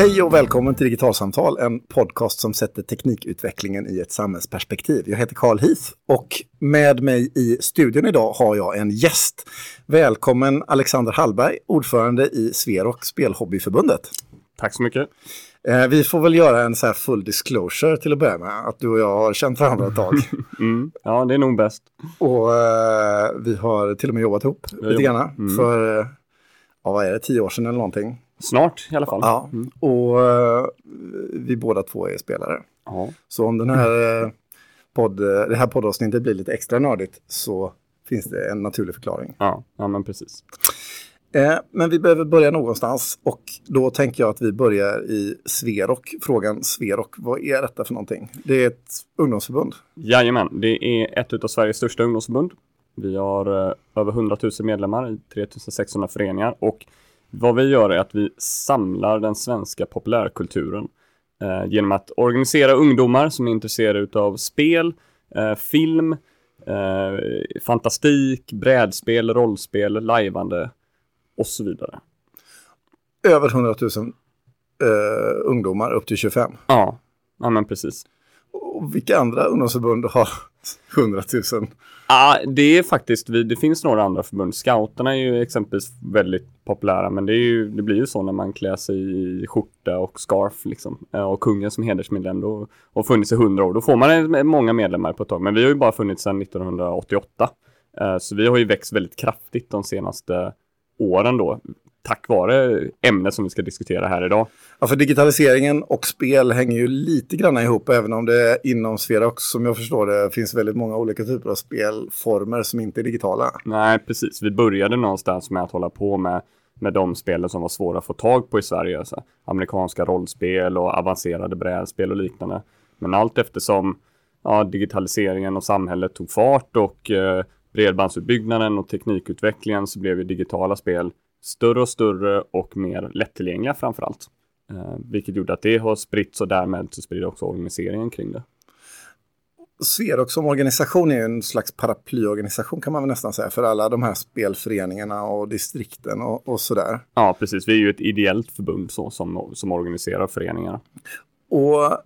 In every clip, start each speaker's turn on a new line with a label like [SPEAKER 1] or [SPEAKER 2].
[SPEAKER 1] Hej och välkommen till Digitalsamtal, en podcast som sätter teknikutvecklingen i ett samhällsperspektiv. Jag heter Carl Heath och med mig i studion idag har jag en gäst. Välkommen Alexander Hallberg, ordförande i Sverok Spelhobbyförbundet.
[SPEAKER 2] Tack så mycket.
[SPEAKER 1] Eh, vi får väl göra en så här full disclosure till att börja med, att du och jag har känt varandra ett tag.
[SPEAKER 2] Mm. Ja, det är nog bäst.
[SPEAKER 1] Och eh, vi har till och med jobbat ihop lite
[SPEAKER 2] jobbat.
[SPEAKER 1] grann
[SPEAKER 2] Mm.
[SPEAKER 1] för, eh, ja vad är det, tio år sedan eller någonting.
[SPEAKER 2] Snart i alla fall.
[SPEAKER 1] Ja,
[SPEAKER 2] Mm.
[SPEAKER 1] och eh, vi båda två är spelare.
[SPEAKER 2] Ja.
[SPEAKER 1] Så om den här, eh, podd, det här poddavsnittet blir lite extra nördigt så finns det en naturlig förklaring.
[SPEAKER 2] Ja, ja, men precis.
[SPEAKER 1] Eh, men vi behöver börja någonstans och då tänker jag att vi börjar i Sverok. Frågan Sverok, vad är detta för någonting? Det är ett ungdomsförbund.
[SPEAKER 2] Jajamän, det är ett av Sveriges största ungdomsförbund. Vi har eh, över 100 000 medlemmar i 3600 föreningar och vad vi gör är att vi samlar den svenska populärkulturen eh, genom att organisera ungdomar som är intresserade av spel, eh, film, eh, fantastik, brädspel, rollspel, lajvande och så vidare.
[SPEAKER 1] Över 100 000 eh, ungdomar upp till 25.
[SPEAKER 2] Ja, ja men precis.
[SPEAKER 1] Och vilka andra ungdomsförbund har 100 000?
[SPEAKER 2] Ja, det är faktiskt, det finns några andra förbund. Scouterna är ju exempelvis väldigt populära, men det, är ju, det blir ju så när man klär sig i skjorta och scarf liksom. Eh, och kungen som hedersmedlem då, och funnits i hundra år, då får man många medlemmar på ett tag. Men vi har ju bara funnits sedan 1988. Eh, så vi har ju växt väldigt kraftigt de senaste åren då, tack vare ämnet som vi ska diskutera här idag.
[SPEAKER 1] Ja, för digitaliseringen och spel hänger ju lite grann ihop, även om det inom Sverok, som jag förstår det, finns väldigt många olika typer av spelformer som inte är digitala.
[SPEAKER 2] Nej, precis. Vi började någonstans med att hålla på med, med de spelen som var svåra att få tag på i Sverige. Alltså, amerikanska rollspel och avancerade brädspel och liknande. Men allt eftersom ja, digitaliseringen och samhället tog fart och eh, bredbandsutbyggnaden och teknikutvecklingen så blev ju digitala spel större och större och mer lättillgängliga framför allt. Eh, vilket gjorde att det har spritts och därmed så sprider också organiseringen kring det.
[SPEAKER 1] Sverok som organisation är ju en slags paraplyorganisation kan man väl nästan säga, för alla de här spelföreningarna och distrikten och, och sådär.
[SPEAKER 2] Ja, precis. Vi är ju ett ideellt förbund så, som, som organiserar föreningarna.
[SPEAKER 1] Och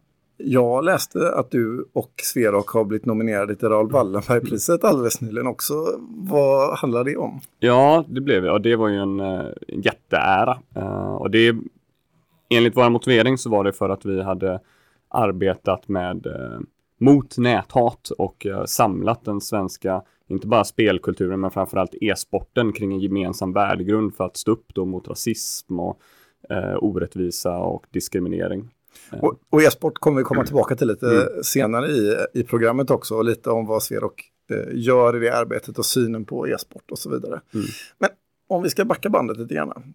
[SPEAKER 1] jag läste att du och Sverok har blivit nominerade till Raoul Wallenberg-priset alldeles nyligen också. Vad handlar det om?
[SPEAKER 2] Ja, det blev. Och det var ju en, eh, en jätteära. Eh, och det, enligt vår motivering så var det för att vi hade arbetat med eh, mot näthat och eh, samlat den svenska, inte bara spelkulturen, men framförallt e-sporten kring en gemensam värdegrund för att stå upp då mot rasism och orättvisa och diskriminering.
[SPEAKER 1] Och, och e-sport kommer vi komma tillbaka till lite
[SPEAKER 2] Mm.
[SPEAKER 1] senare i, i programmet också. Och lite om vad Sverok eh, gör i det arbetet och synen på e-sport och så vidare.
[SPEAKER 2] Mm.
[SPEAKER 1] Men om vi ska backa bandet lite grann.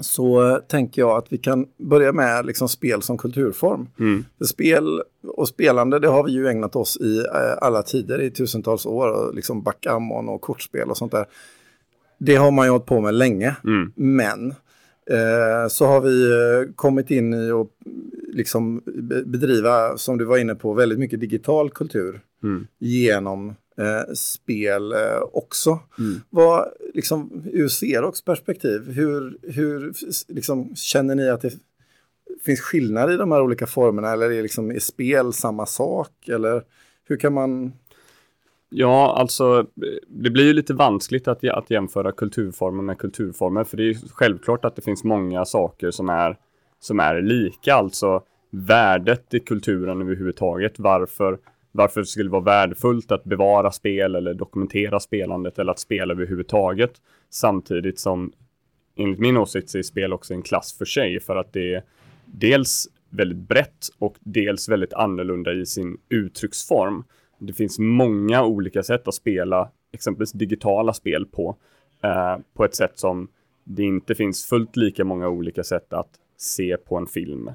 [SPEAKER 1] Så tänker jag att vi kan börja med liksom spel som kulturform.
[SPEAKER 2] Mm.
[SPEAKER 1] För spel och spelande, det har vi ju ägnat oss i eh, alla tider i tusentals år. Och liksom backgammon och kortspel och sånt där. Det har man ju hållit på med länge.
[SPEAKER 2] Mm.
[SPEAKER 1] Men eh, så har vi eh, kommit in i och liksom be- bedriva, som du var inne på, väldigt mycket digital kultur
[SPEAKER 2] Mm.
[SPEAKER 1] genom eh, spel eh, också.
[SPEAKER 2] Mm.
[SPEAKER 1] Vad, liksom, ur Xerox perspektiv, hur, hur liksom, känner ni att det finns skillnad i de här olika formerna? Eller är, liksom, är spel samma sak? Eller hur kan man...
[SPEAKER 2] Ja, alltså det blir ju lite vanskligt att, att jämföra kulturformer med kulturformer, för det är självklart att det finns många saker som är, som är lika, alltså värdet i kulturen överhuvudtaget, varför, varför det skulle vara värdefullt att bevara spel eller dokumentera spelandet eller att spela överhuvudtaget, samtidigt som enligt min åsikt så är spel också en klass för sig, för att det är dels väldigt brett och dels väldigt annorlunda i sin uttrycksform. Det finns många olika sätt att spela exempelvis digitala spel på. Eh, på ett sätt som det inte finns fullt lika många olika sätt att se på en film.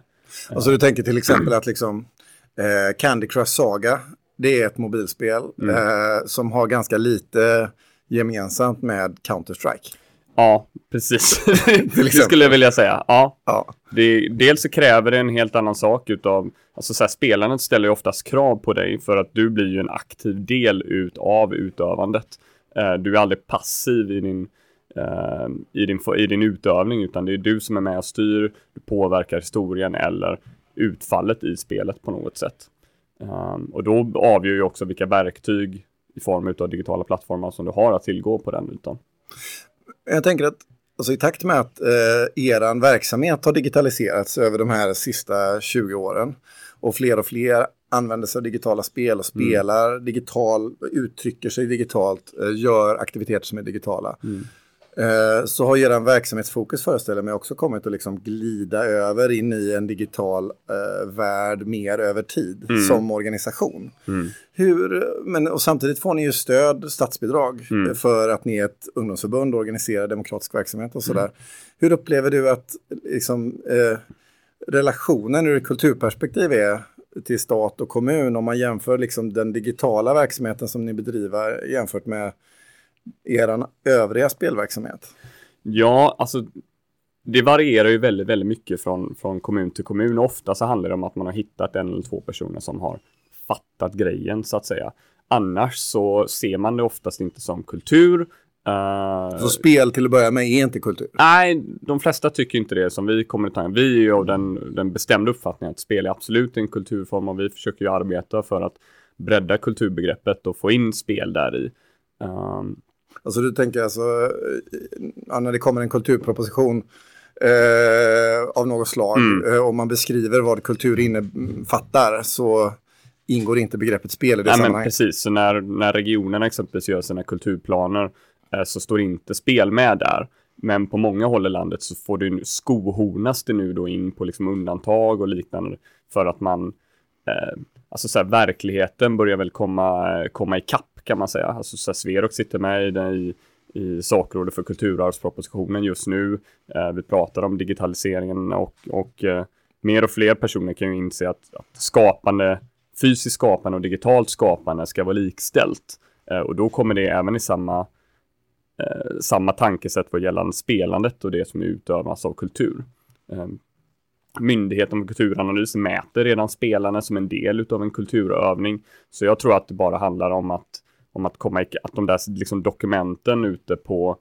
[SPEAKER 1] Alltså du tänker till exempel att liksom eh, Candy Crush Saga, det är ett mobilspel
[SPEAKER 2] Mm.
[SPEAKER 1] eh, som har ganska lite gemensamt med Counter-Strike.
[SPEAKER 2] Ja, precis. det skulle jag vilja säga. Ja,
[SPEAKER 1] Ja.
[SPEAKER 2] det, dels så kräver det en helt annan sak utav, alltså så här, spelandet ställer ju oftast krav på dig för att du blir ju en aktiv del utav utövandet. Eh, du är aldrig passiv i din, eh, i, din, i din utövning, utan det är du som är med och styr, du påverkar historien eller utfallet i spelet på något sätt. Um, och då avgör ju också vilka verktyg i form av digitala plattformar som du har att tillgå på den ytan.
[SPEAKER 1] Jag tänker att alltså, i takt med att eh, er verksamhet har digitaliserats över de här sista 20 åren och fler och fler använder sig av digitala spel och mm. spelar mm. digital, uttrycker sig digitalt, eh, gör aktiviteter som är digitala. Mm. Eh, så har er verksamhetsfokus föreställer mig också kommit att liksom glida över in i en digital uh, värld mer över tid mm. som organisation. Mm. Hur, men, och samtidigt får ni ju stöd, statsbidrag, mm. för att ni är ett ungdomsförbund och organiserar demokratisk verksamhet och sådär. Mm. Hur upplever du att liksom, uh, relationen ur ett kulturperspektiv är till stat och kommun om man jämför liksom den digitala verksamheten som ni bedriver jämfört med er övriga spelverksamhet?
[SPEAKER 2] Ja, alltså det varierar ju väldigt, väldigt mycket från, från kommun till kommun. Ofta så handlar det om att man har hittat en eller två personer som har fattat grejen så att säga. Annars så ser man det oftast inte som kultur.
[SPEAKER 1] Uh, så spel till att börja med är inte kultur?
[SPEAKER 2] Nej, de flesta tycker inte det som vi kommer till. Vi är ju av den, den bestämda uppfattningen att spel är absolut en kulturform och vi försöker ju arbeta för att bredda kulturbegreppet och få in spel där i. Um,
[SPEAKER 1] Alltså du tänker alltså, ja, när det kommer en kulturproposition eh, av något slag, mm. eh, om man beskriver vad kultur innefattar så ingår inte begreppet spel i det
[SPEAKER 2] ja,
[SPEAKER 1] sammanhanget.
[SPEAKER 2] precis, så när, när regionerna exempelvis gör sina kulturplaner eh, så står inte spel med där. Men på många håll i landet så får det skohornas det nu då in på liksom undantag och liknande för att man, eh, alltså så här, verkligheten börjar väl komma, komma ikapp kan man säga. Alltså så Sverok sitter med i, den, i, i sakrådet för kulturarvspropositionen just nu. Eh, vi pratar om digitaliseringen och, och eh, mer och fler personer kan ju inse att, att skapande, fysiskt skapande och digitalt skapande ska vara likställt. Eh, och då kommer det även i samma, eh, samma tankesätt vad gällande spelandet och det som utövas av kultur. Eh, Myndigheten för kulturanalys mäter redan spelarna som en del av en kulturövning. Så jag tror att det bara handlar om att om att komma att de där liksom dokumenten ute på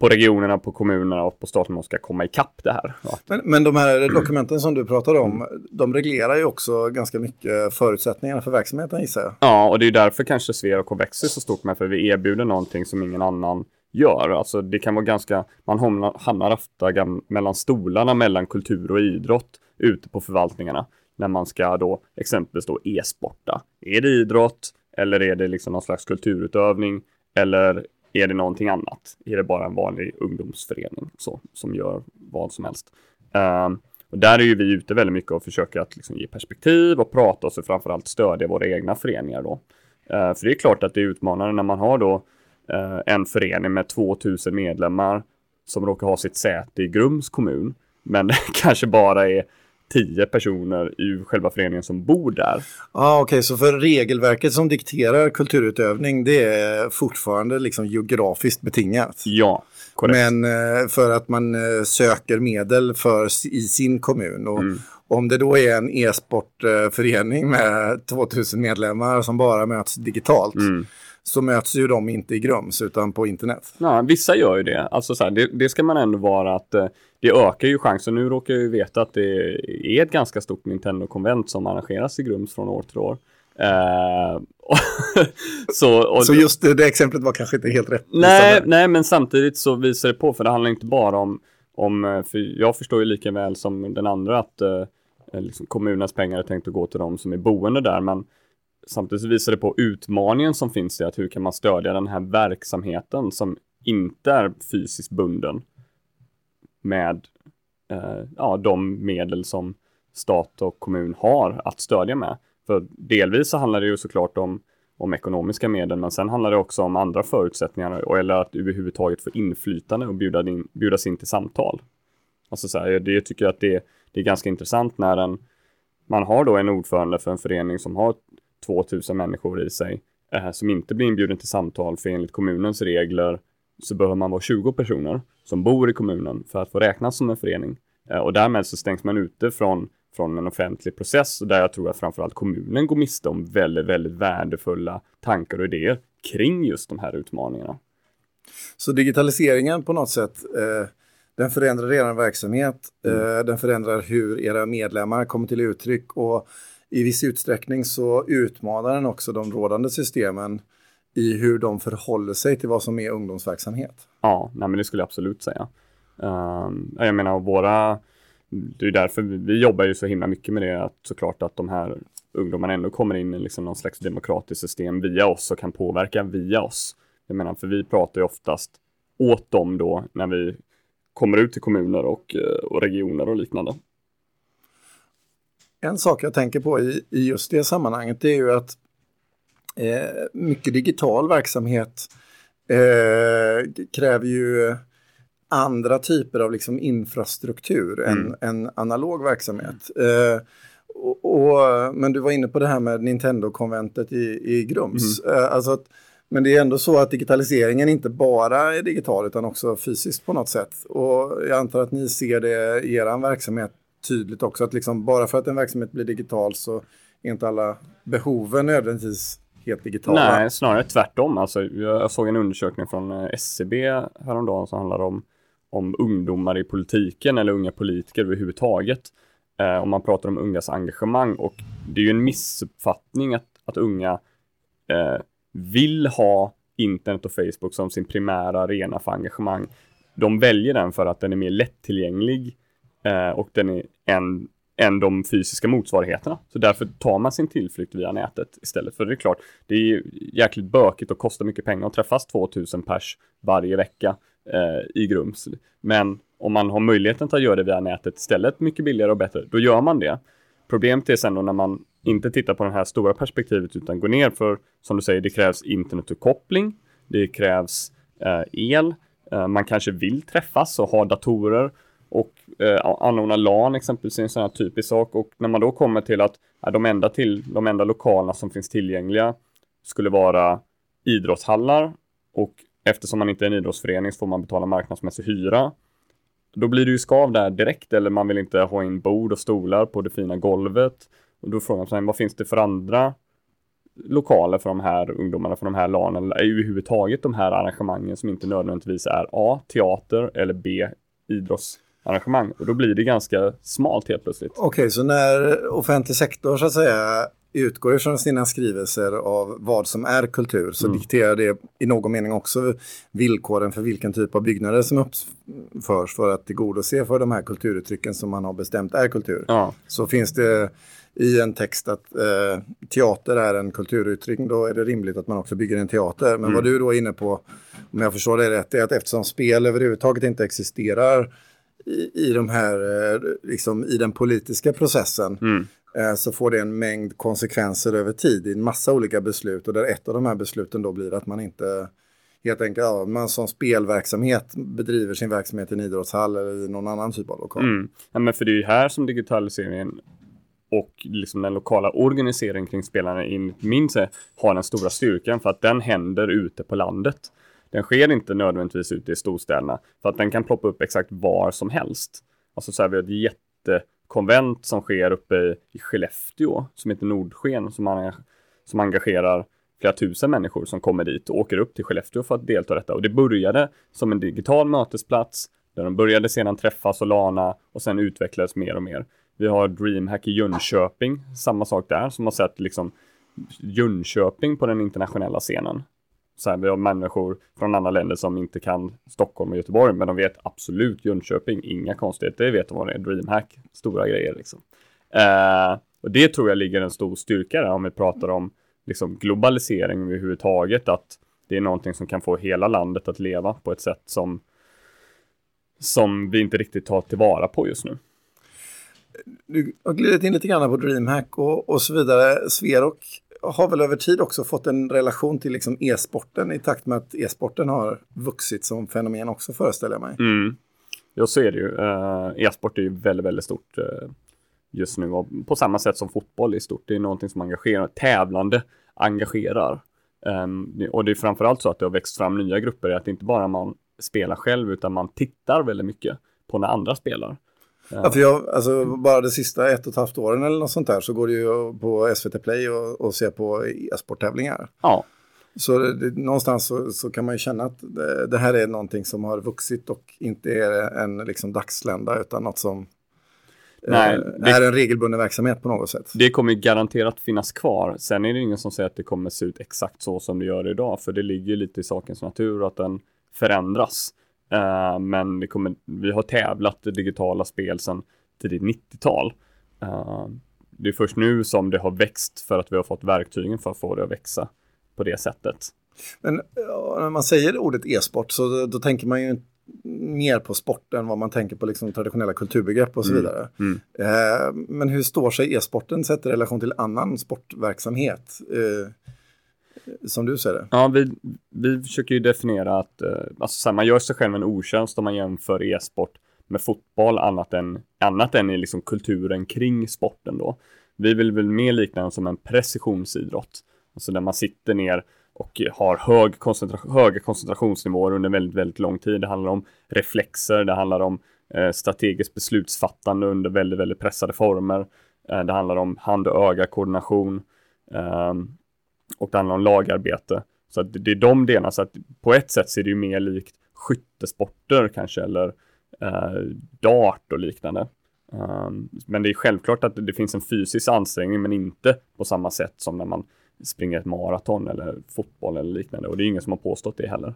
[SPEAKER 2] på regionerna, på kommunerna och på staten ska komma ikapp det här.
[SPEAKER 1] Men, men de här dokumenten som du pratar om, de reglerar ju också ganska mycket förutsättningarna för verksamheten gissar jag.
[SPEAKER 2] Ja, och det är därför kanske Sverok växer så stort med, för vi erbjuder någonting som ingen annan gör. Alltså det kan vara ganska, man hamnar, hamnar ofta mellan stolarna mellan kultur och idrott ute på förvaltningarna. När man ska då exempelvis då e-sporta. Är det idrott? Eller är det liksom någon slags kulturutövning? Eller är det någonting annat? Är det bara en vanlig ungdomsförening så, som gör vad som helst? Um, och där är ju vi ute väldigt mycket och försöker att liksom ge perspektiv och prata och så framförallt stödja våra egna föreningar då. Uh, för det är klart att det är utmanande när man har då uh, en förening med 2000 medlemmar som råkar ha sitt säte i Grums kommun, men kanske bara är tio personer i själva föreningen som bor där.
[SPEAKER 1] ah, okej, okay. så för regelverket som dikterar kulturutövning det är fortfarande liksom geografiskt betingat?
[SPEAKER 2] Ja, korrekt.
[SPEAKER 1] Men eh, för att man eh, söker medel för i sin kommun och mm. om det då är en e-sportförening med 2000 medlemmar som bara möts digitalt mm så möts ju de inte i Grums utan på internet.
[SPEAKER 2] Ja, vissa gör ju det. Alltså så här, det, det, ska man ändå vara att eh, det ökar ju chansen. Nu råkar jag ju veta att det är ett ganska stort Nintendo-konvent som arrangeras i Grums från år till år. Uh,
[SPEAKER 1] så, och, så just det, det, exemplet var kanske inte helt rätt?
[SPEAKER 2] Nej, nej, men samtidigt så visar det på, för det handlar inte bara om, om eh, för jag förstår ju lika väl som den andra att uh, liksom kommunens pengar är tänkt att gå till de som är boende där, men samtidigt visar det på utmaningen som finns i att hur kan man stödja den här verksamheten som inte är fysiskt bunden med eh, ja, de medel som stat och kommun har att stödja med. För delvis så handlar det ju såklart om, om ekonomiska medel, men sen handlar det också om andra förutsättningar eller att överhuvudtaget få inflytande och bjuda in, bjudas in till samtal. Alltså så här, det tycker jag att det, det är ganska intressant när en, man har då en ordförande för en förening som har 2000 människor i sig eh, som inte blir inbjuden till samtal för enligt kommunens regler så behöver man vara 20 personer som bor i kommunen för att få räknas som en förening. Eh, och därmed så stängs man ute från, från en offentlig process där jag tror att framförallt kommunen går miste om väldigt, väldigt värdefulla tankar och idéer kring just de här utmaningarna.
[SPEAKER 1] Så digitaliseringen på något sätt, eh, den förändrar er verksamhet, mm. eh, den förändrar hur era medlemmar kommer till uttryck och i viss utsträckning så utmanar den också de rådande systemen i hur de förhåller sig till vad som är ungdomsverksamhet.
[SPEAKER 2] Ja, nej, men det skulle jag absolut säga. Uh, jag menar, våra, det är därför vi, vi, jobbar ju så himla mycket med det, att såklart att de här ungdomarna ändå kommer in i liksom någon slags demokratiskt system via oss och kan påverka via oss. Jag menar, för vi pratar ju oftast åt dem då när vi kommer ut till kommuner och, eh, och regioner och liknande.
[SPEAKER 1] En sak jag tänker på i, i just det sammanhanget är ju att eh, mycket digital verksamhet eh, kräver ju andra typer av liksom infrastruktur mm. än, än analog verksamhet. Eh, och, och, men du var inne på det här med Nintendo-konventet i, i Grums. Mm. Eh, alltså att, men det är ändå så att digitaliseringen inte bara är digital utan också fysiskt på något sätt. Och jag antar att ni ser det i er verksamhet tydligt också. Att liksom bara för att en verksamhet blir digital så är inte alla behoven nödvändigtvis helt digitala.
[SPEAKER 2] Nej, snarare tvärtom. Alltså, jag såg en undersökning från eh, SCB häromdagen som handlar om, om ungdomar i politiken eller unga politiker överhuvudtaget. Eh, om man pratar om ungas engagemang och det är ju en missuppfattning att, att unga eh, vill ha internet och Facebook som sin primära arena för engagemang. De väljer den för att den är mer lättillgänglig eh, och den är en än de fysiska motsvarigheterna. Så därför tar man sin tillflykt via nätet istället. För det är klart, det är jäkligt bökigt och kostar mycket pengar att träffas 2000 pers varje vecka eh, i Grums. Men om man har möjligheten att göra det via nätet istället mycket billigare och bättre, då gör man det. Problemet är sen då när man inte tittar på det här stora perspektivet utan går ner för, som du säger, det krävs internetuppkoppling, det krävs eh, el, eh, man kanske vill träffas och ha datorer och eh, anordna LAN exempelvis är en sån här typisk sak. Och när man då kommer till att eh, de, enda till, de enda lokalerna som finns tillgängliga skulle vara idrottshallar och eftersom man inte är en idrottsförening så får man betala marknadsmässig hyra. Då blir det ju skav där direkt eller man vill inte ha in bord och stolar på det fina golvet. Och då frågar man sig vad finns det för andra lokaler för de här ungdomarna, för de här LAN eller överhuvudtaget de här arrangemangen som inte nödvändigtvis är A. Teater eller B. Idrotts arrangemang och då blir det ganska smalt helt plötsligt.
[SPEAKER 1] Okej, okay, så när offentlig sektor så att säga utgår från sina skrivelser av vad som är kultur så mm. dikterar det i någon mening också villkoren för vilken typ av byggnader som uppförs för att tillgodose för de här kulturuttrycken som man har bestämt är kultur. Ja. Så finns det i en text att eh, teater är en kulturuttryck, då är det rimligt att man också bygger en teater. Men mm. vad du då är inne på, om jag förstår det rätt, är att eftersom spel överhuvudtaget inte existerar i, i, de här, eh, liksom, i den politiska processen mm. Eh, så får det en mängd konsekvenser över tid i en massa olika beslut och där ett av de här besluten då blir att man inte helt enkelt, ja, man som spelverksamhet bedriver sin verksamhet i en idrottshall eller i någon annan typ av lokal.
[SPEAKER 2] Mm. Ja, men för det är ju här som digitaliseringen och liksom den lokala organiseringen kring spelarna i min har den stora styrkan för att den händer ute på landet. Den sker inte nödvändigtvis ute i storstäderna för att den kan ploppa upp exakt var som helst. Alltså så här, vi har ett jättekonvent som sker uppe i Skellefteå som heter Nordsken som, man, som engagerar flera tusen människor som kommer dit och åker upp till Skellefteå för att delta i detta. Och det började som en digital mötesplats där de började sedan träffas och lana och sen utvecklades mer och mer. Vi har DreamHack i Jönköping, samma sak där, som har sett liksom Jönköping på den internationella scenen. Så här, vi har människor från andra länder som inte kan Stockholm och Göteborg, men de vet absolut Jönköping, inga konstigheter, det vet de vad det är, DreamHack, stora grejer liksom. Eh, och det tror jag ligger en stor styrka där om vi pratar om liksom globalisering överhuvudtaget, att det är någonting som kan få hela landet att leva på ett sätt som som vi inte riktigt tar tillvara på just nu.
[SPEAKER 1] Du har glidit in lite grann på DreamHack och, och så vidare. Sverok har väl över tid också fått en relation till liksom e-sporten i takt med att e-sporten har vuxit som fenomen också föreställer jag mig.
[SPEAKER 2] Mm. Ja, så är det ju. Eh, e-sport är ju väldigt, väldigt stort eh, just nu och på samma sätt som fotboll är stort. Det är någonting som engagerar, tävlande engagerar. Ehm, och det är framförallt så att det har växt fram nya grupper, att det inte bara man spelar själv utan man tittar väldigt mycket på när andra spelar.
[SPEAKER 1] Ja. för jag, alltså, bara de sista ett och ett halvt åren eller något sånt där så går det ju på SVT Play och, och ser på e-sporttävlingar.
[SPEAKER 2] Ja.
[SPEAKER 1] Så det, någonstans så, så, kan man ju känna att det, det, här är någonting som har vuxit och inte är en liksom dagslända utan något som Nej, eh, det, är en regelbunden verksamhet på något sätt.
[SPEAKER 2] Det kommer garanterat finnas kvar. Sen är det ingen som säger att det kommer se ut exakt så som det gör idag, för det ligger lite i sakens natur att den förändras. Uh, men det kommer, vi har tävlat i digitala spel sedan tidigt 90-tal. Uh, eh, det är först nu som det har växt för att vi har fått verktygen för att få det att växa på det sättet.
[SPEAKER 1] Men ja, när man säger ordet e-sport så då, då, tänker man ju mer på sport än vad man tänker på liksom traditionella kulturbegrepp och så mm. vidare. Mm. Eh, men hur står sig e-sporten sett i relation till annan sportverksamhet? Som du ser det?
[SPEAKER 2] Ja, vi, vi försöker ju definiera att eh, alltså, här, man gör sig själv en otjänst om man jämför e-sport med fotboll annat än, annat än i liksom kulturen kring sporten då. Vi vill väl mer likna den som en precisionsidrott, alltså där man sitter ner och har hög koncentra höga koncentrationsnivåer under väldigt, väldigt lång tid. Det handlar om reflexer, det handlar om eh, strategiskt beslutsfattande under väldigt, väldigt pressade former. Eh, det handlar om hand och öga koordination eh, och det handlar om lagarbete. Så att det är de delarna, så att på ett sätt ser det ju mer likt skyttesporter kanske, eller eh, dart och liknande. Um, men det är självklart att det finns en fysisk ansträngning, men inte på samma sätt som när man springer ett maraton eller fotboll eller liknande. Och det är ingen som har påstått det heller.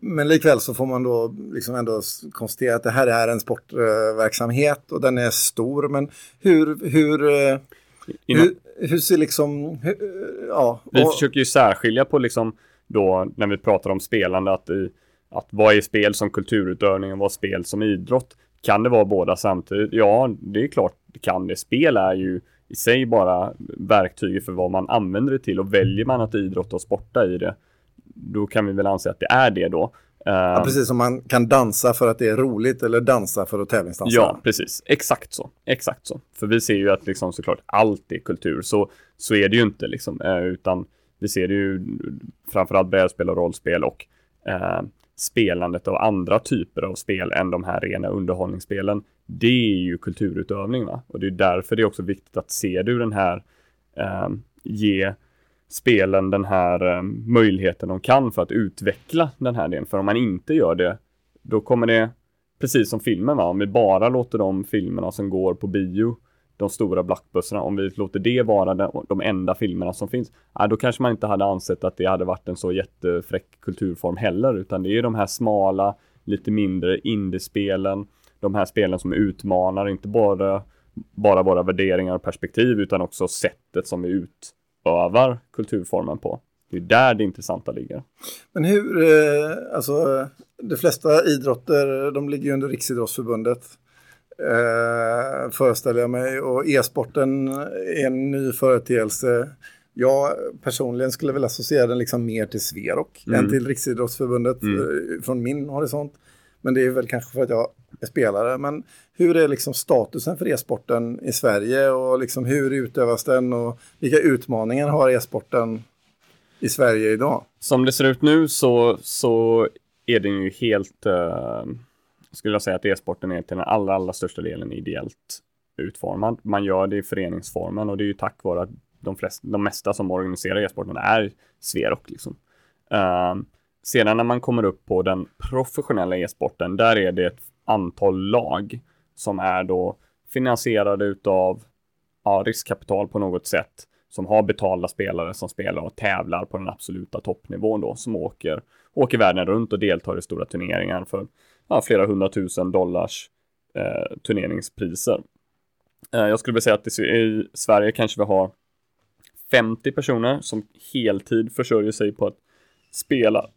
[SPEAKER 1] Men likväl så får man då liksom ändå konstatera att det här är en sportverksamhet och den är stor. Men hur, hur, eh, hur, hur ser liksom, hur, ja.
[SPEAKER 2] Vi försöker ju särskilja på liksom då när vi pratar om spelande att, i, att vad är spel som kulturutövning och vad är spel som idrott? Kan det vara båda samtidigt? Ja, det är klart det kan det. Spel är ju i sig bara verktyg för vad man använder det till och väljer man att idrotta och sporta i det, då kan vi väl anse att det är det då.
[SPEAKER 1] Ja, eh, precis som man kan dansa för att det är roligt eller dansa för att tävlingsdansa.
[SPEAKER 2] Ja, precis. Exakt så. Exakt så. För vi ser ju att liksom såklart allt är kultur. Så, så är det ju inte liksom. Eh, utan vi ser det ju framförallt brädspel och rollspel och eh, spelandet av andra typer av spel än de här rena underhållningsspelen det är ju kulturutövning va? Och det är därför det är också viktigt att se du den här, eh, ge spelen den här eh, möjligheten de kan för att utveckla den här delen. För om man inte gör det, då kommer det, precis som filmen va, om vi bara låter de filmerna som går på bio, de stora blackbusterna, om vi låter det vara de, enda filmerna som finns, då kanske man inte hade ansett att det hade varit en så jättefräck kulturform heller, utan det är de här smala, lite mindre indiespelen, de här spelen som utmanar inte bara, bara våra värderingar och perspektiv utan också sättet som vi utövar kulturformen på. Det är där det intressanta ligger.
[SPEAKER 1] Men hur, eh, alltså de flesta idrotter, de ligger ju under Riksidrottsförbundet. Eh, föreställer jag mig och e-sporten är en ny företeelse. Jag personligen skulle väl associera den liksom mer till Sverok mm. än till Riksidrottsförbundet mm. Eh, från min horisont. Men det är väl kanske för att jag spelare. Men hur är liksom statusen för e-sporten i Sverige och liksom hur utövas den och vilka utmaningar har e-sporten i Sverige idag?
[SPEAKER 2] Som det ser ut nu så, så är den ju helt, eh, skulle jag säga att e-sporten är till den allra, allra största delen ideellt utformad. Man gör det i föreningsformen och det är ju tack vare att de, flest, de mesta som organiserar e-sporten är Sverok. Liksom. Eh, sedan när man kommer upp på den professionella e-sporten, där är det ett antal lag som är då finansierade utav ja, riskkapital på något sätt som har betalda spelare som spelar och tävlar på den absoluta toppnivån då som åker, åker världen runt och deltar i stora turneringar för ja, flera hundratusen dollars eh, turneringspriser. Eh, jag skulle vilja säga att i Sverige kanske vi har 50 personer som heltid försörjer sig på att spela,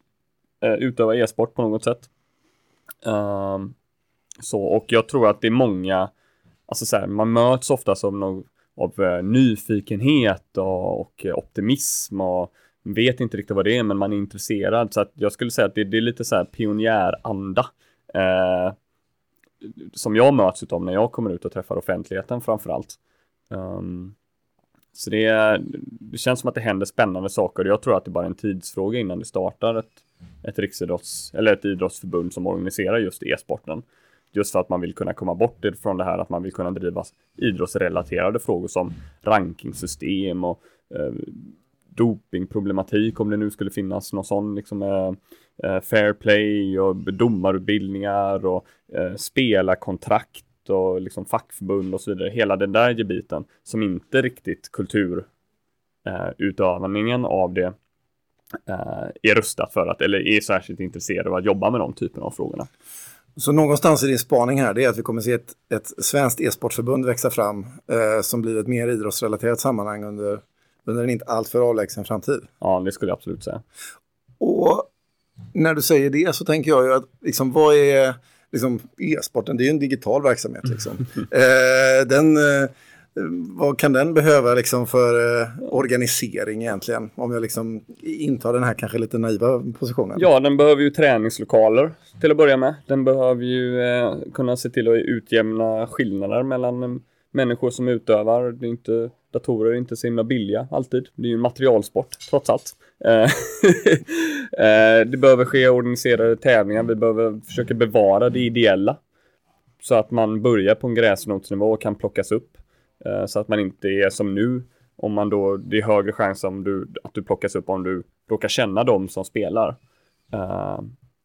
[SPEAKER 2] eh, utöva e-sport på något sätt. Um, så, och jag tror att det är många, alltså så här, man möts ofta som någon, av eh, nyfikenhet och, och optimism och vet inte riktigt vad det är, men man är intresserad. Så att jag skulle säga att det, det är lite så här pionjäranda. Eh, som jag möts av när jag kommer ut och träffar offentligheten framför allt. Um, ehm, så det, det känns som att det händer spännande saker. Jag tror att det bara är en tidsfråga innan det startar ett, ett riksidrotts eller ett idrottsförbund som organiserar just e-sporten. Just för att man vill kunna komma bort från det här att man vill kunna driva idrottsrelaterade frågor som rankingsystem och eh, dopingproblematik om det nu skulle finnas någon sån liksom eh, eh fair play och domarutbildningar och eh, spelarkontrakt och liksom fackförbund och så vidare. Hela den där gebiten som inte riktigt kulturutövningen eh, av det eh, är rustat för att, eller är särskilt intresserad av att jobba med de typerna av frågorna.
[SPEAKER 1] Så någonstans i din spaning här, det är att vi kommer se ett, ett svenskt e-sportförbund växa fram eh, som blir ett mer idrottsrelaterat sammanhang under, under en inte alltför avlägsen framtid.
[SPEAKER 2] Ja, det skulle jag absolut säga.
[SPEAKER 1] Och när du säger det så tänker jag ju att liksom, vad är liksom, e-sporten? Det är ju en digital verksamhet. Liksom. eh, den, eh, vad kan den behöva liksom för eh, organisering egentligen? Om jag liksom intar den här kanske lite naiva positionen.
[SPEAKER 2] Ja, den behöver ju träningslokaler till att börja med. Den behöver ju eh, kunna se till att utjämna skillnader mellan eh, människor som utövar. Det är inte, datorer är inte så himla billiga alltid. Det är ju en materialsport trots allt. Eh, eh, det behöver ske organiserade tävlingar. Vi behöver försöka bevara det ideella. Så att man börjar på en gräsrotsnivå och kan plockas upp. Eh, så att man inte är som nu, om man då, det är högre chans om du, att du plockas upp om du råkar känna dem som spelar. Eh,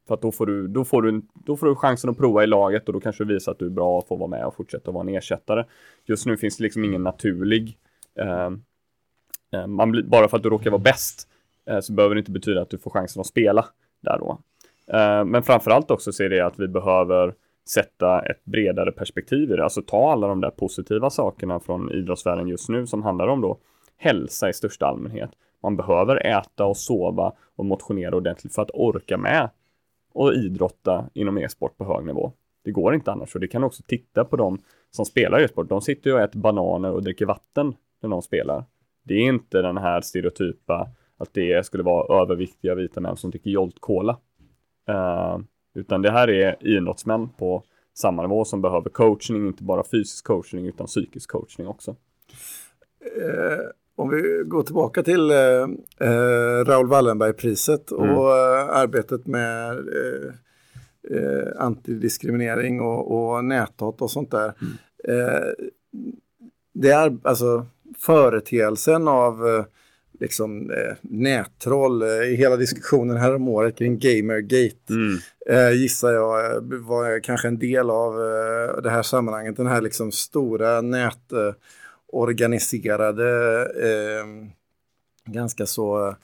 [SPEAKER 2] för att då får, du, då, får du, då får du chansen att prova i laget och då kanske du visar att du är bra och får vara med och fortsätta vara en ersättare. Just nu finns det liksom ingen naturlig, eh, man blir, bara för att du råkar vara bäst så behöver det inte betyda att du får chansen att spela där då. men framförallt också ser det att vi behöver sätta ett bredare perspektiv i det. Alltså ta alla de där positiva sakerna från idrottsvärlden just nu som handlar om då hälsa i största allmänhet. Man behöver äta och sova och motionera ordentligt för att orka med och idrotta inom e-sport på hög nivå. Det går inte annars och det kan också titta på de som spelar e-sport. De sitter ju och äter bananer och dricker vatten när de spelar. Det är inte den här stereotypa att det skulle vara överviktiga vita män som dricker Jolt Cola. Uh, utan det här är idrottsmän på samma nivå som behöver coachning, inte bara fysisk coachning utan psykisk coachning också.
[SPEAKER 1] Eh, om vi går tillbaka till eh, eh Raoul Wallenberg-priset och mm. Eh, arbetet med eh, eh, antidiskriminering och, och näthat och sånt där. Mm. det är alltså företeelsen av liksom, eh, nättroll eh, i hela diskussionen här om året kring Gamergate. Mm. Eh, gissar jag eh, var kanske en del av eh, det här sammanhanget. Den här liksom stora nätorganiserade, eh, ganska så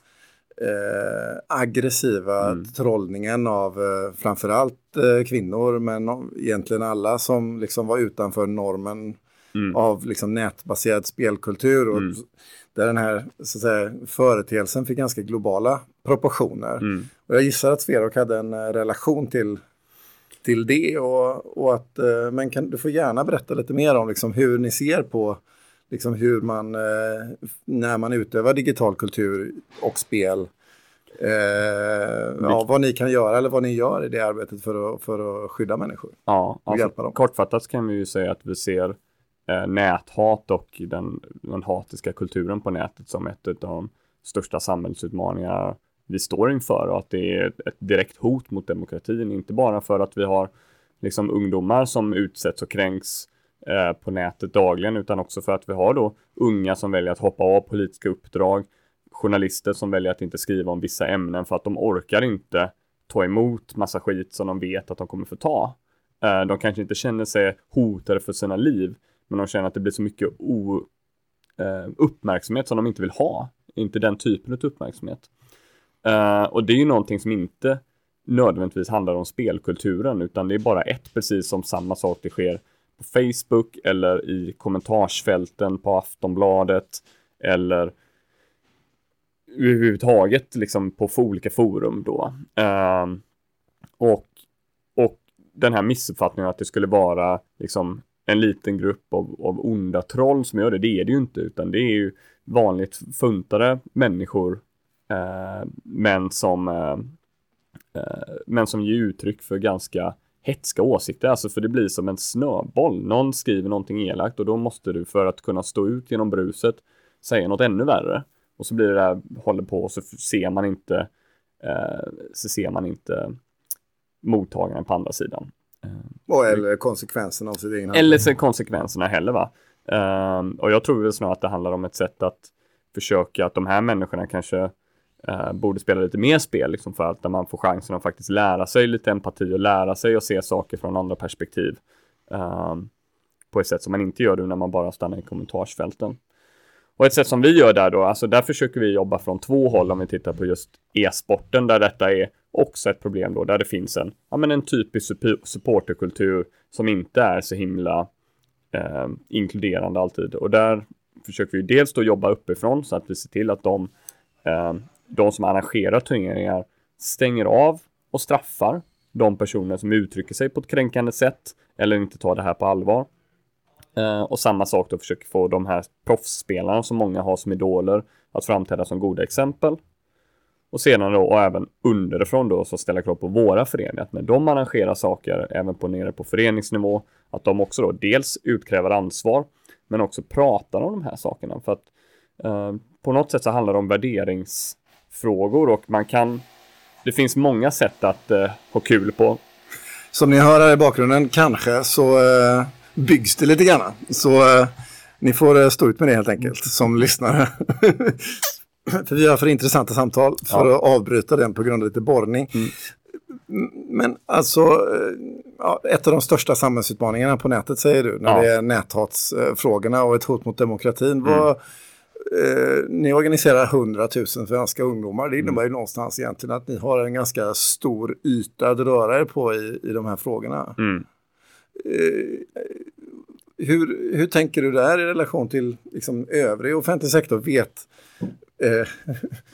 [SPEAKER 1] aggressiva mm. trollningen av framförallt kvinnor men egentligen alla som liksom var utanför normen mm. av liksom nätbaserad spelkultur. Och mm. Där den här så att säga, företeelsen fick ganska globala proportioner. Mm. Och jag gissar att Sverok hade en eh, relation till, till det. Och, och att, eh, men kan, du får gärna berätta lite mer om liksom, hur ni ser på liksom, hur man, eh, när man utövar digital kultur och spel, Eh, ja, vad ni kan göra eller vad ni gör i det arbetet för att, för att skydda människor.
[SPEAKER 2] Ja, alltså, hjälpa dem. kortfattat kan vi ju säga att vi ser eh, näthat och den, den hatiska kulturen på nätet som ett av de största samhällsutmaningar vi står inför och att det är ett direkt hot mot demokratin, inte bara för att vi har liksom ungdomar som utsätts och kränks eh, på nätet dagligen, utan också för att vi har då unga som väljer att hoppa av politiska uppdrag, journalister som väljer att inte skriva om vissa ämnen för att de orkar inte ta emot massa skit som de vet att de kommer få ta. Eh, de kanske inte känner sig hotade för sina liv, men de känner att det blir så mycket o, eh, uppmärksamhet som de inte vill ha. Inte den typen av uppmärksamhet. Eh, och det är ju någonting som inte nödvändigtvis handlar om spelkulturen, utan det är bara ett, precis som samma sak det sker på Facebook eller i kommentarsfälten på Aftonbladet eller överhuvudtaget liksom på olika forum då. Eh, och, och den här missuppfattningen att det skulle vara liksom en liten grupp av, av onda troll som gör det. Det är det ju inte, utan det är ju vanligt funtade människor, eh, men som eh, eh men som ger uttryck för ganska hetska åsikter, alltså för det blir som en snöboll. Någon skriver någonting elakt och då måste du för att kunna stå ut genom bruset säga något ännu värre. Och så blir det där, håller på och så ser man inte, eh, så ser man inte mottagaren på andra sidan.
[SPEAKER 1] Och eller konsekvenserna av sitt egen
[SPEAKER 2] Eller konsekvenserna heller va. Um, och jag tror väl snarare att det handlar om ett sätt att försöka att de här människorna kanske eh, borde spela lite mer spel liksom för att där man får chansen att faktiskt lära sig lite empati och lära sig att se saker från andra perspektiv. Eh, på ett sätt som man inte gör när man bara stannar i kommentarsfälten. Och ett sätt som vi gör där då, alltså där försöker vi jobba från två håll om vi tittar på just e-sporten där detta är också ett problem då, där det finns en, ja men en typisk supporterkultur som inte är så himla eh, inkluderande alltid. Och där försöker vi dels då jobba uppifrån så att vi ser till att de, eh, de som arrangerar turneringar stänger av och straffar de personer som uttrycker sig på ett kränkande sätt eller inte tar det här på allvar. Eh, och samma sak då försöker få de här proffsspelarna som många har som idoler att framträda som goda exempel. Och sedan då, och även underifrån då, så ställa krav på våra föreningar. Att när de arrangerar saker, även på nere på föreningsnivå, att de också då dels utkräver ansvar, men också pratar om de här sakerna. För att eh, på något sätt så handlar det om värderingsfrågor och man kan, det finns många sätt att eh, ha kul på.
[SPEAKER 1] Som ni hör här i bakgrunden kanske så eh, byggs det lite grann. Så eh, ni får eh, stå ut med det helt enkelt som lyssnare. för vi har för intressanta samtal för ja. att avbryta den på grund av lite borrning. Mm. Men alltså, eh, ja, ett av de största samhällsutmaningarna på nätet säger du, när ja. det är näthatsfrågorna och ett hot mot demokratin. Mm. Vad, eh, ni organiserar 100 000 svenska ungdomar. Det innebär mm. ju någonstans egentligen att ni har en ganska stor yta att röra er på i, i de här frågorna. Mm. Eh, hur, hur tänker du där i relation till liksom, övrig offentlig sektor? Vet, eh,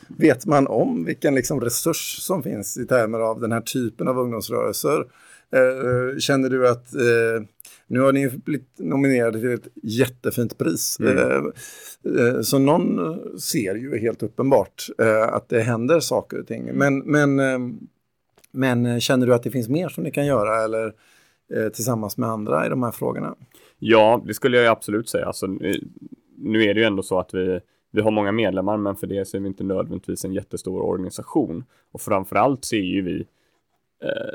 [SPEAKER 1] vet man om vilken liksom, resurs som finns i termer av den här typen av ungdomsrörelser? Eh, känner du att eh, nu har ni blivit nominerade till ett jättefint pris. Mm. Eh, eh, så någon ser ju helt uppenbart att det händer saker och ting. Men, men, men känner du att det finns mer som ni kan göra eller Eh, tillsammans med andra i de här frågorna?
[SPEAKER 2] Ja, det skulle jag absolut säga. Alltså, nu är det ju ändå så att vi, vi har många medlemmar, men för det så är vi inte nödvändigtvis en jättestor organisation. Och framförallt så är ju vi eh,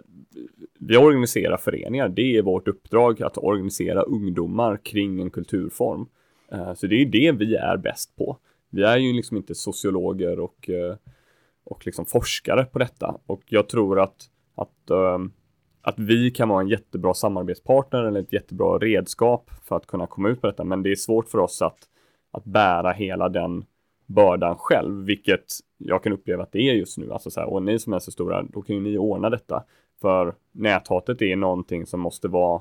[SPEAKER 2] vi organiserar föreningar. Det är vårt uppdrag att organisera ungdomar kring en kulturform. Eh, så det är det vi är bäst på. Vi är ju liksom inte sociologer och, eh, och liksom forskare på detta. Och jag tror att, att eh, att vi kan vara en jättebra samarbetspartner eller ett jättebra redskap för att kunna komma ut på detta. Men det är svårt för oss att, att bära hela den bördan själv, vilket jag kan uppleva att det är just nu. Alltså så här, och ni som är så stora, då kan ju ni ordna detta. För näthatet är någonting som måste vara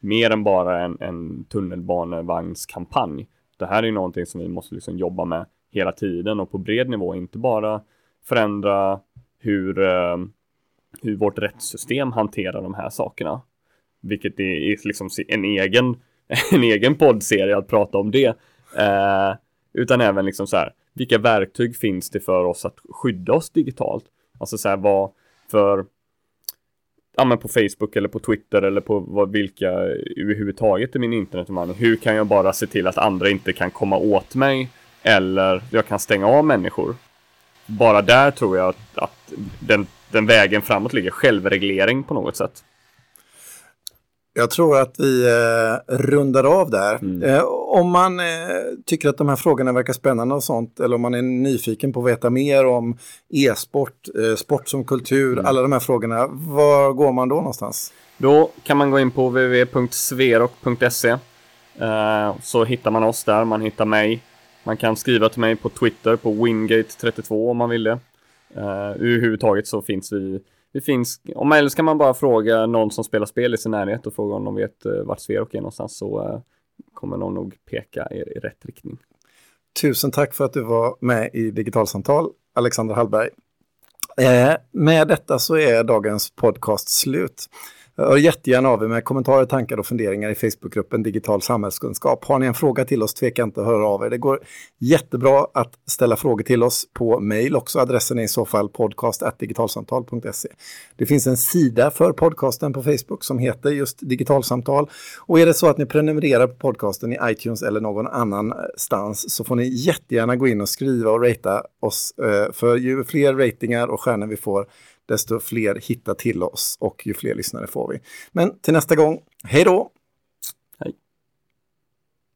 [SPEAKER 2] mer än bara en, en tunnelbanevagnskampanj. Det här är någonting som vi måste liksom jobba med hela tiden och på bred nivå, inte bara förändra hur eh, hur vårt rättssystem hanterar de här sakerna. Vilket är liksom en egen, en egen poddserie att prata om det. Eh, utan även liksom så här, vilka verktyg finns det för oss att skydda oss digitalt? Alltså så här, vad för, ja men på Facebook eller på Twitter eller på vad, vilka överhuvudtaget i min internetumhandling. Hur kan jag bara se till att andra inte kan komma åt mig? Eller jag kan stänga av människor. Bara där tror jag att, att den den vägen framåt ligger, självreglering på något sätt.
[SPEAKER 1] Jag tror att vi eh, rundar av där. Mm. Eh, om man eh, tycker att de här frågorna verkar spännande och sånt, eller om man är nyfiken på att veta mer om e-sport, eh, sport som kultur, mm. alla de här frågorna, var går man då någonstans?
[SPEAKER 2] Då kan man gå in på www.sverok.se eh, så hittar man oss där, man hittar mig. Man kan skriva till mig på Twitter på Wingate32 om man vill det. Uh, överhuvudtaget så finns vi, vi finns, om eller kan man bara fråga någon som spelar spel i sin närhet och fråga om de vet uh, vart Sverok är någonstans så uh, kommer någon nog peka er i rätt riktning.
[SPEAKER 1] Tusen tack för att du var med i Digitalsamtal, Alexander Hallberg. Eh, med detta så är dagens podcast slut. Hör jättegärna av er med kommentarer, tankar och funderingar i Facebookgruppen Digital samhällskunskap. Har ni en fråga till oss, tveka inte att höra av er. Det går jättebra att ställa frågor till oss på mejl också. Adressen är i så fall podcast.digitalsamtal.se. Det finns en sida för podcasten på Facebook som heter just Digitalsamtal. Och är det så att ni prenumererar på podcasten i iTunes eller någon annanstans så får ni jättegärna gå in och skriva och ratea oss. Eh, för ju fler ratingar och stjärnor vi får desto fler hittar till oss och ju fler lyssnare får vi. Men till nästa gång, hej då!